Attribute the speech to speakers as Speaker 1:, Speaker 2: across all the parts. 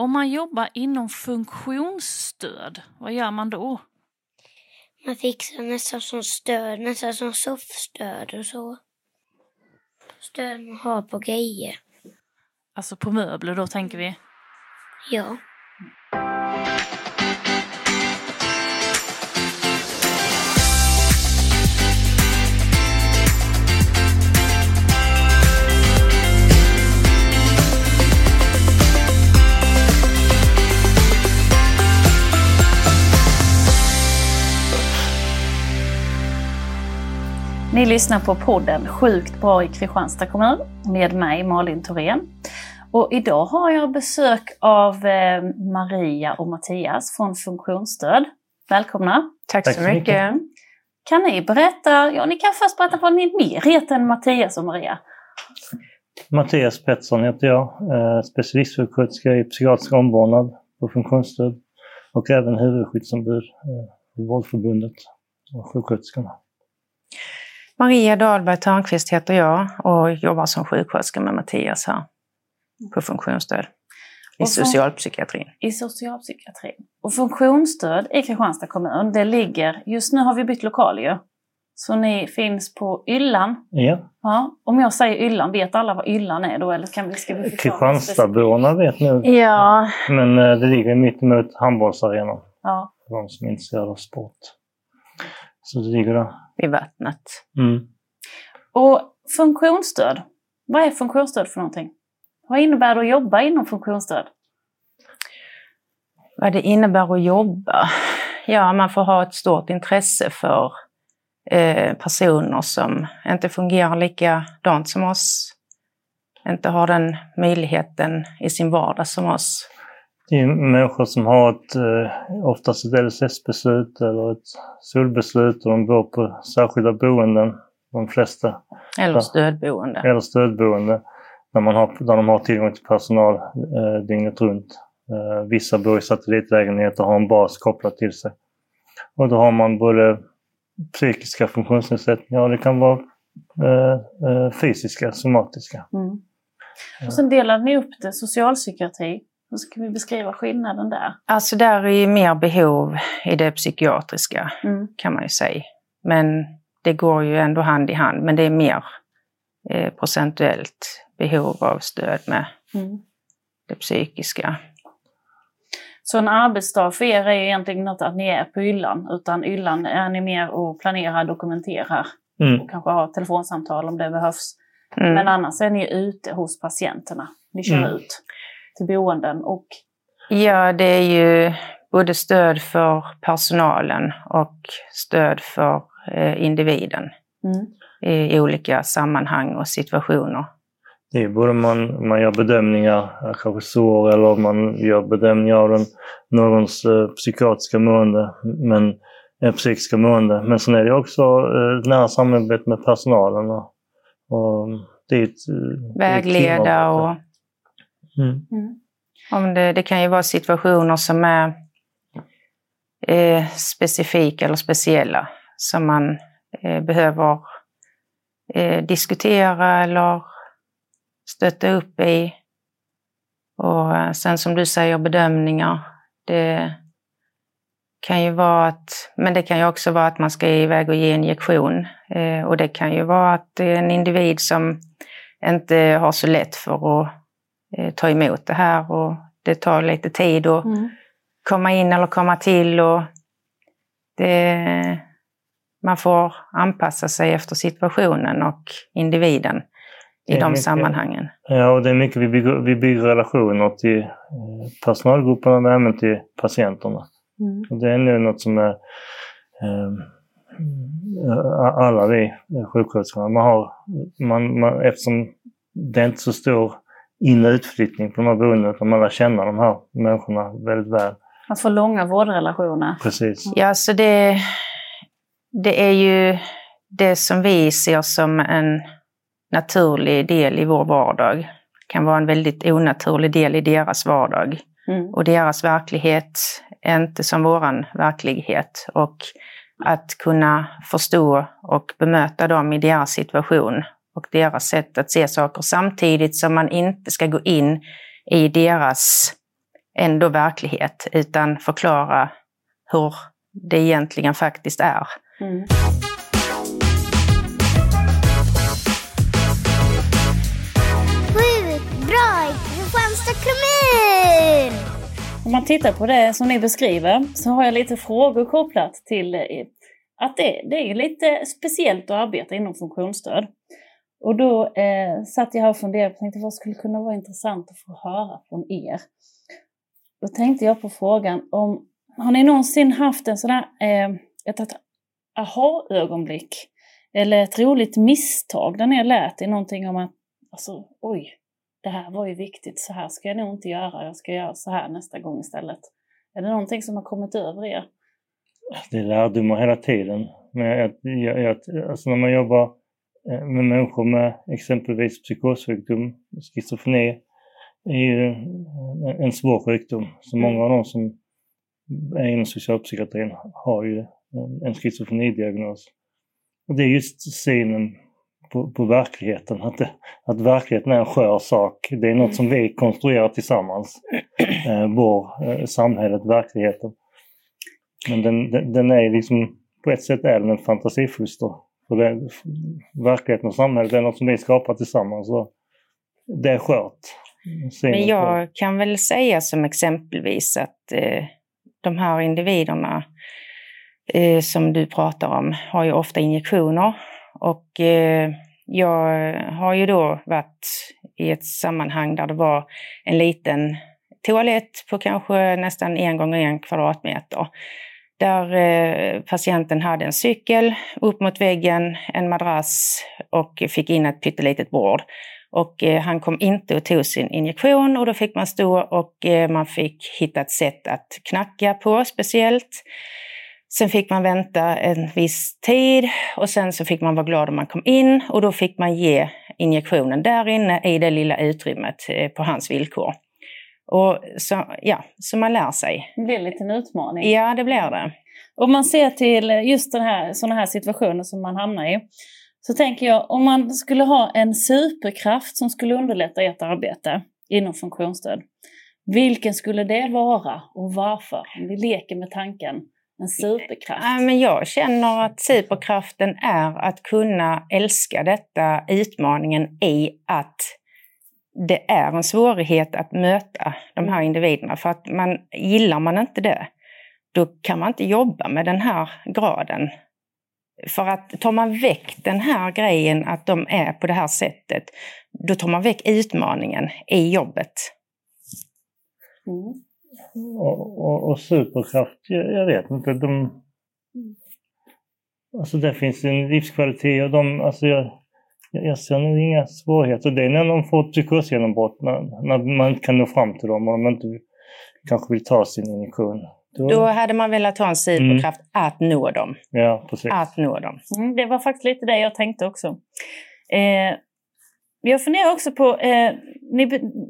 Speaker 1: Om man jobbar inom funktionsstöd, vad gör man då?
Speaker 2: Man fixar nästan som stöd, nästan som soffstöd och så. Stöd man har på grejer.
Speaker 1: Alltså på möbler då tänker vi?
Speaker 2: Ja.
Speaker 1: Ni lyssnar på podden Sjukt bra i Kristianstad kommun med mig Malin Thorén. Och idag har jag besök av eh, Maria och Mattias från Funktionsstöd. Välkomna!
Speaker 3: Tack, Tack så mycket. mycket.
Speaker 1: Kan ni berätta, ja ni kan först berätta vad ni mer heter än Mattias och Maria.
Speaker 3: Mattias Pettersson heter jag, eh, specialistsjuksköterska i psykiatrisk omvårdnad på funktionsstöd och även huvudskyddsombud eh, Vårdförbundet och sjuksköterskorna.
Speaker 4: Maria Dahlberg Törnqvist heter jag och jobbar som sjuksköterska med Mattias här på funktionsstöd i socialpsykiatrin.
Speaker 1: I socialpsykiatrin. Och funktionsstöd i Kristianstad kommun, det ligger, just nu har vi bytt lokal ju. Så ni finns på Yllan.
Speaker 3: Ja.
Speaker 1: ja. Om jag säger Yllan, vet alla vad Yllan är då? Eller kan vi, ska vi
Speaker 3: Kristianstadborna vet nu.
Speaker 1: Ja.
Speaker 3: Men eh, det ligger mitt emot handbollsarenan.
Speaker 1: Ja.
Speaker 3: För de som är intresserade av sport. Så det ligger där.
Speaker 4: Vid vattnet.
Speaker 3: Mm.
Speaker 1: Och funktionsstöd, vad är funktionsstöd för någonting? Vad innebär det att jobba inom funktionsstöd?
Speaker 4: Vad det innebär att jobba? Ja, man får ha ett stort intresse för eh, personer som inte fungerar likadant som oss. Inte har den möjligheten i sin vardag som oss.
Speaker 3: Det är människor som har ett, eh, oftast ett LSS-beslut eller ett SOL-beslut och de bor på särskilda boenden, de flesta.
Speaker 4: Eller stödboende.
Speaker 3: Eller stödboende, där, man har, där de har tillgång till personal eh, dygnet runt. Eh, vissa bor i satellitlägenheter och har en bas kopplad till sig. Och då har man både psykiska funktionsnedsättningar och det kan vara eh, eh fysiska, somatiska.
Speaker 1: Mm. Och sen delade ni upp det, socialpsykiatri hur ska vi beskriva skillnaden där?
Speaker 4: Alltså där är mer behov i det psykiatriska mm. kan man ju säga. Men det går ju ändå hand i hand, men det är mer eh, procentuellt behov av stöd med mm. det psykiska.
Speaker 1: Så en arbetsdag för er är egentligen inte att ni är på yllan, utan yllan är ni mer och planerar, dokumenterar mm. och kanske har telefonsamtal om det behövs. Mm. Men annars är ni ute hos patienterna. Ni kör mm. ut till boenden och...
Speaker 4: Ja, det är ju både stöd för personalen och stöd för eh, individen mm. i, i olika sammanhang och situationer.
Speaker 3: Det är både man, man gör bedömningar, kanske sår, eller man gör bedömningar av den, någons eh, psykiatriska mående, men, eh, psykiska mående. Men sen är det också eh, nära samarbete med personalen. Och, och det är ett,
Speaker 4: eh, Vägleda och Mm. Mm. Om det, det, kan ju vara situationer som är eh, specifika eller speciella som man eh, behöver eh, diskutera eller stötta upp i. Och eh, sen som du säger bedömningar. Det kan ju vara att, men det kan ju också vara att man ska iväg och ge injektion. Eh, och det kan ju vara att det är en individ som inte har så lätt för att eh, ta emot det här och det tar lite tid att mm. komma in eller komma till. Och det, man får anpassa sig efter situationen och individen i de mycket, sammanhangen.
Speaker 3: Ja, och det är mycket vi bygger, vi bygger relationer till eh, personalgrupperna men även till patienterna. Mm. Och det är nu något som är eh, alla vi sjuksköterskorna, man har, man, man, eftersom det är inte så stor in och utflyttning på de här boendena utan man lär känna de här människorna väldigt väl.
Speaker 1: Att få långa vårdrelationer.
Speaker 3: Precis.
Speaker 4: Ja, så det, det är ju det som vi ser som en naturlig del i vår vardag. kan vara en väldigt onaturlig del i deras vardag. Mm. Och deras verklighet är inte som våran verklighet. Och att kunna förstå och bemöta dem i deras situation och deras sätt att se saker samtidigt som man inte ska gå in i deras ändå verklighet, utan förklara hur det egentligen faktiskt är. Mm.
Speaker 1: Om man tittar på det som ni beskriver så har jag lite frågor kopplat till eh, att det, det är lite speciellt att arbeta inom funktionsstöd. Och då eh, satt jag här och funderade och tänkte vad skulle kunna vara intressant att få höra från er. Då tänkte jag på frågan om, har ni någonsin haft en sån här, eh, ett, ett aha-ögonblick? Eller ett roligt misstag där ni lät er någonting om att, alltså oj, det här var ju viktigt, så här ska jag nog inte göra, jag ska göra så här nästa gång istället. Är det någonting som har kommit över er?
Speaker 3: Det är lärdomar hela tiden. Men jag, jag, jag, alltså när man jobbar med människor med exempelvis psykossjukdom, schizofreni, är ju en svår sjukdom. Så många mm. av de som är inom socialpsykiatrin har ju en schizofrenidiagnos. Och det är just synen på, på verkligheten. Att, det, att verkligheten är en skör sak. Det är något som vi konstruerar tillsammans. Eh, vår, eh, samhället, verkligheten. Men den, den, den, är liksom, på ett sätt är den en fantasifoster. För det, verkligheten och samhället är något som vi skapar tillsammans. Och det är skört.
Speaker 4: Men jag kan väl säga som exempelvis att eh, de här individerna eh, som du pratar om har ju ofta injektioner och eh, jag har ju då varit i ett sammanhang där det var en liten toalett på kanske nästan en gånger en kvadratmeter. Där eh, patienten hade en cykel upp mot väggen, en madrass och fick in ett pyttelitet bord. Och eh, han kom inte och tog sin injektion och då fick man stå och eh, man fick hitta ett sätt att knacka på speciellt. Sen fick man vänta en viss tid och sen så fick man vara glad om man kom in och då fick man ge injektionen där inne i det lilla utrymmet på hans villkor. Och så, ja, så man lär sig.
Speaker 1: Det blir en liten utmaning.
Speaker 4: Ja, det blir det.
Speaker 1: Om man ser till just den här, sådana här situationer som man hamnar i, så tänker jag om man skulle ha en superkraft som skulle underlätta ert arbete inom funktionsstöd, vilken skulle det vara och varför? Om vi leker med tanken en superkraft?
Speaker 4: Ja, men jag känner att superkraften är att kunna älska detta utmaningen i att det är en svårighet att möta de här individerna. För att man, gillar man inte det, då kan man inte jobba med den här graden. För att tar man väck den här grejen att de är på det här sättet, då tar man väck utmaningen i jobbet.
Speaker 3: Mm och, och, och superkraft, jag, jag, vet inte. De, alltså det finns en livskvalitet och de, alltså jag, jag ser nog inga svårigheter. Det är när de får psykosgenombrott, när, när man inte kan nå fram till dem och de inte kanske vill ta sin injektion.
Speaker 4: Då, Då hade man velat ha en superkraft mm. att nå dem.
Speaker 3: Ja, precis.
Speaker 4: Att nå dem.
Speaker 1: Mm, det var faktiskt lite det jag tänkte också. Eh, jag funderar också på eh, ni,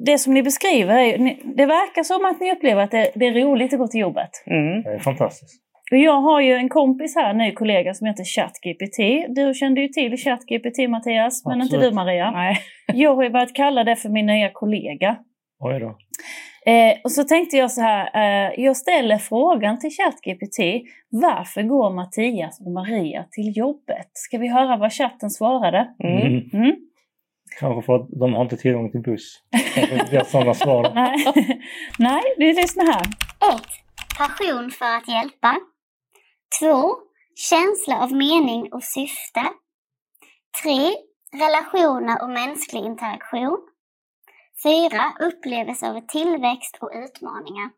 Speaker 1: det som ni beskriver. Ni, det verkar som att ni upplever att det, det är roligt att gå till jobbet.
Speaker 3: Mm. Det är fantastiskt.
Speaker 1: Jag har ju en kompis här, en ny kollega som heter ChatGPT. Du kände ju till ChatGPT Mattias, men Absolut. inte du Maria.
Speaker 4: Nej.
Speaker 1: jag har ju börjat kalla det för min nya kollega.
Speaker 3: Oj då.
Speaker 1: Eh, och så tänkte jag så här, eh, jag ställer frågan till ChatGPT, varför går Mattias och Maria till jobbet? Ska vi höra vad chatten svarade?
Speaker 3: Mm. Mm. Kanske för att de har inte tillgång till buss. Jag sådana svar.
Speaker 1: Nej. Nej, vi lyssnar här.
Speaker 2: 1. Passion för att hjälpa. 2. Känsla av mening och syfte. 3. Relationer och mänsklig interaktion. 4. Upplevelse av tillväxt och utmaningar.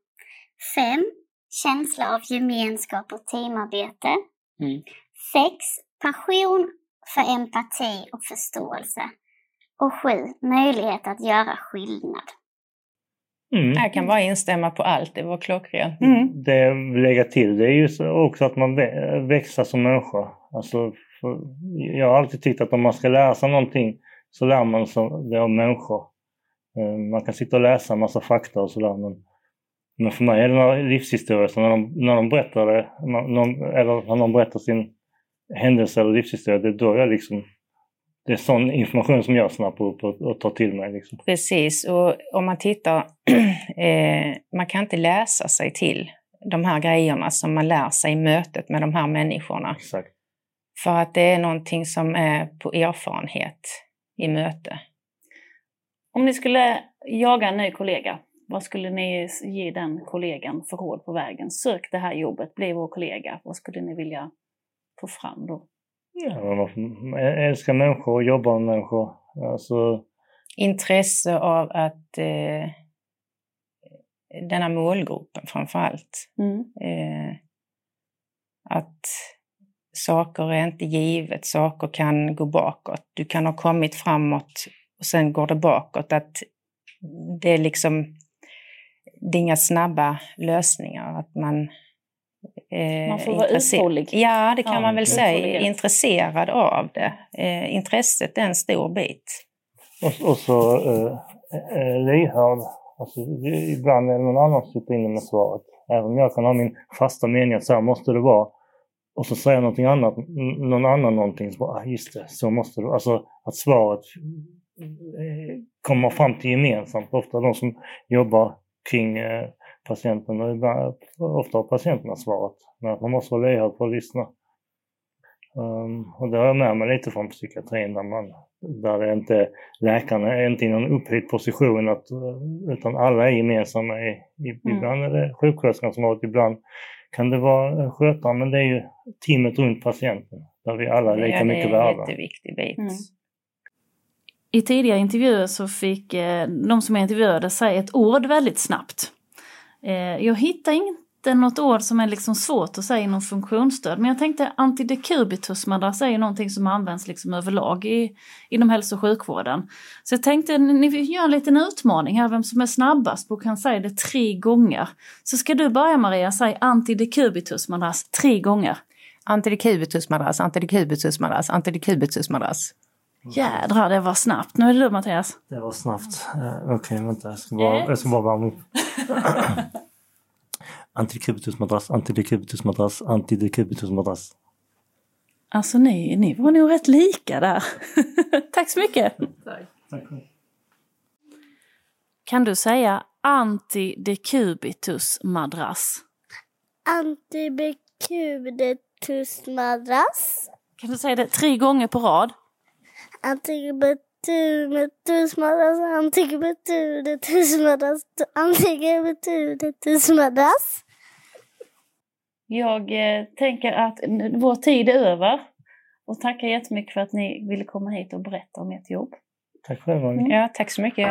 Speaker 2: 5. Känsla av gemenskap och teamarbete. 6. Mm. Passion för empati och förståelse. Och sju, möjlighet att göra skillnad.
Speaker 4: Mm. Jag kan bara instämma på allt, det var klockrent.
Speaker 3: Mm. Det jag vill lägga till det är ju också att man växer som människa. Alltså, jag har alltid tyckt att om man ska lära sig någonting så lär man sig det av människor. Eh, man kan sitta och läsa en massa fakta och sådär men, men för mig är det några livshistorier, så när de, när de berättar det, någon, eller när någon berättar sin händelse eller livshistoria, det är då jag liksom det är sån information som jag snappar upp och, och tar till mig. Liksom.
Speaker 4: Precis, och om man tittar, eh, man kan inte läsa sig till de här grejerna som man lär sig i mötet med de här människorna.
Speaker 3: Exakt.
Speaker 4: För att det är någonting som är på erfarenhet i möte.
Speaker 1: Om ni skulle jaga en ny kollega, vad skulle ni ge den kollegan för råd på vägen? Sök det här jobbet, bli vår kollega. Vad skulle ni vilja få fram då?
Speaker 3: Ja, älska människor och jobba med människor. Alltså...
Speaker 4: Intresse av att eh, denna målgruppen framför allt. Mm. Eh, att saker är inte givet, saker kan gå bakåt. Du kan ha kommit framåt och sen går det bakåt. Att det är liksom, det är inga snabba lösningar. Att man,
Speaker 1: eh, man får vara uthållig.
Speaker 4: Ja, det kan ja, man väl säga. Intresserad av det. Eh, intresset är en stor bit.
Speaker 3: Och, och så eh, eh lyhörd. Alltså, ibland är det någon annan som sitter inne med svaret. Även om jag kan ha min fasta mening att så här måste det vara och så säger någonting annat, någon annan någonting, så bara, ah, just det, så måste det Alltså att svaret eh, kommer fram till gemensamt. Ofta de som jobbar kring eh, patienten, och ibland, ofta har patienterna svaret. Men att man måste vara lyhörd för att lyssna. Um, och det har jag med mig lite från psykiatrin där, man, där det inte läkarna är inte i någon upphöjd position att, utan alla är gemensamma. I, i, mm. Ibland är det sjuksköterskan som har det, ibland kan det vara skötaren, men det är ju teamet runt patienten där vi alla är lika mycket värda. Det är en
Speaker 4: jätteviktig bit. Mm.
Speaker 1: I tidigare intervjuer så fick eh, de som är intervjuade säga ett ord väldigt snabbt. Eh, jag hittar inte något ord som är liksom svårt att säga inom funktionsstöd, men jag tänkte antidekubitusmadrass är ju någonting som används liksom överlag i, inom hälso och sjukvården. Så jag tänkte ni gör en liten utmaning här, vem som är snabbast på kan säga det tre gånger. Så ska du börja Maria, säg antidekubitusmadrass tre gånger.
Speaker 4: Antidekubitusmadrass, antidekubitusmadrass, antidekubitusmadrass.
Speaker 1: Jädrar, det var snabbt. Nu är det du Mattias.
Speaker 3: Det var snabbt. Uh, Okej, okay, vänta. Jag ska bara, jag ska bara värma upp. Antidekubitusmadrass, antidekubitusmadrass, antidekubitusmadrass.
Speaker 1: Alltså ni, ni var nog rätt lika där. Tack så mycket. Tack. Tack. Kan du säga antidekubitusmadrass?
Speaker 2: Antidekubitusmadrass.
Speaker 1: Kan du säga det tre gånger på rad?
Speaker 2: Antidekubitusmadrass, antidekubitusmadrass, antidekubitusmadrass.
Speaker 1: Jag eh, tänker att vår tid är över. Och tackar jättemycket för att ni ville komma hit och berätta om ert jobb.
Speaker 3: Tack själv. Mm.
Speaker 4: Ja, tack så mycket.